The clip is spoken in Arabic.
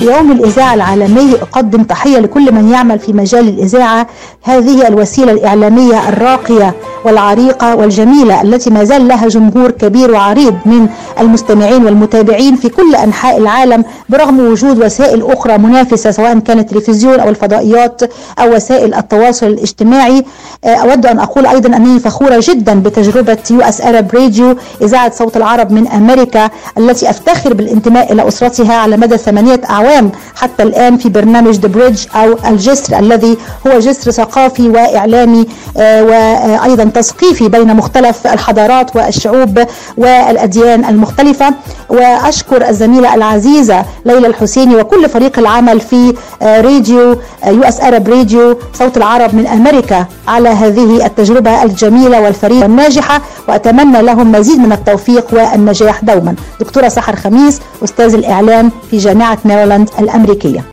يوم الإذاعة العالمي أقدم تحية لكل من يعمل في مجال الإذاعة. هذه الوسيلة الإعلامية الراقية والعريقة والجميلة التي ما زال لها جمهور كبير وعريض من المستمعين والمتابعين في كل أنحاء العالم برغم وجود وسائل أخرى منافسة سواء كانت التلفزيون أو الفضائيات أو وسائل التواصل الاجتماعي. أود أن أقول أيضا أنني فخورة جدا بتجربة US Arab Radio إذاعة صوت العرب من أمريكا التي أفتخر بالانتماء إلى أسرتها على مدى ثمانية أعوام. Ayan. حتى الآن في برنامج The Bridge أو الجسر الذي هو جسر ثقافي وإعلامي وأيضا تثقيفي بين مختلف الحضارات والشعوب والأديان المختلفة. وأشكر الزميلة العزيزة ليلى الحسيني وكل فريق العمل في راديو US Arab Radio صوت العرب من أمريكا على هذه التجربة الجميلة والفريدة الناجحة وأتمنى لهم مزيد من التوفيق والنجاح دوما. دكتورة سحر خميس أستاذ الإعلام في جامعة ميرلاند Arequilla.